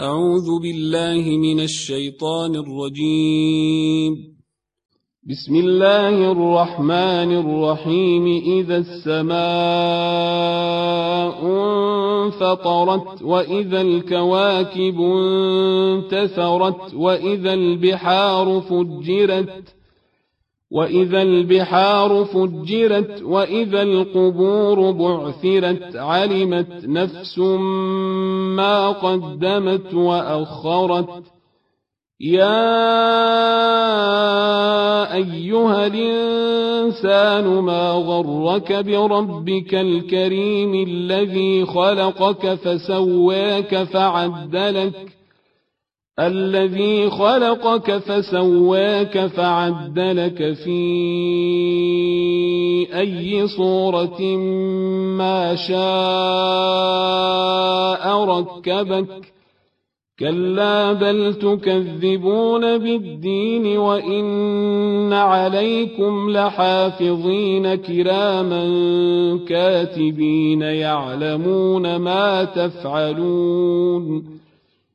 أعوذ بالله من الشيطان الرجيم. بسم الله الرحمن الرحيم. إذا السماء انفطرت وإذا الكواكب انتثرت وإذا البحار فجرت وإذا البحار فجرت وإذا القبور بعثرت علمت نفس ما قدمت وأخرت يا أيها الإنسان ما غرك بربك الكريم الذي خلقك فسواك فعدلك الذي خلقك فسواك فعدلك في أي صورة ما شاء ركبك. كلا بل تكذبون بالدين وإن عليكم لحافظين كراما كاتبين يعلمون ما تفعلون.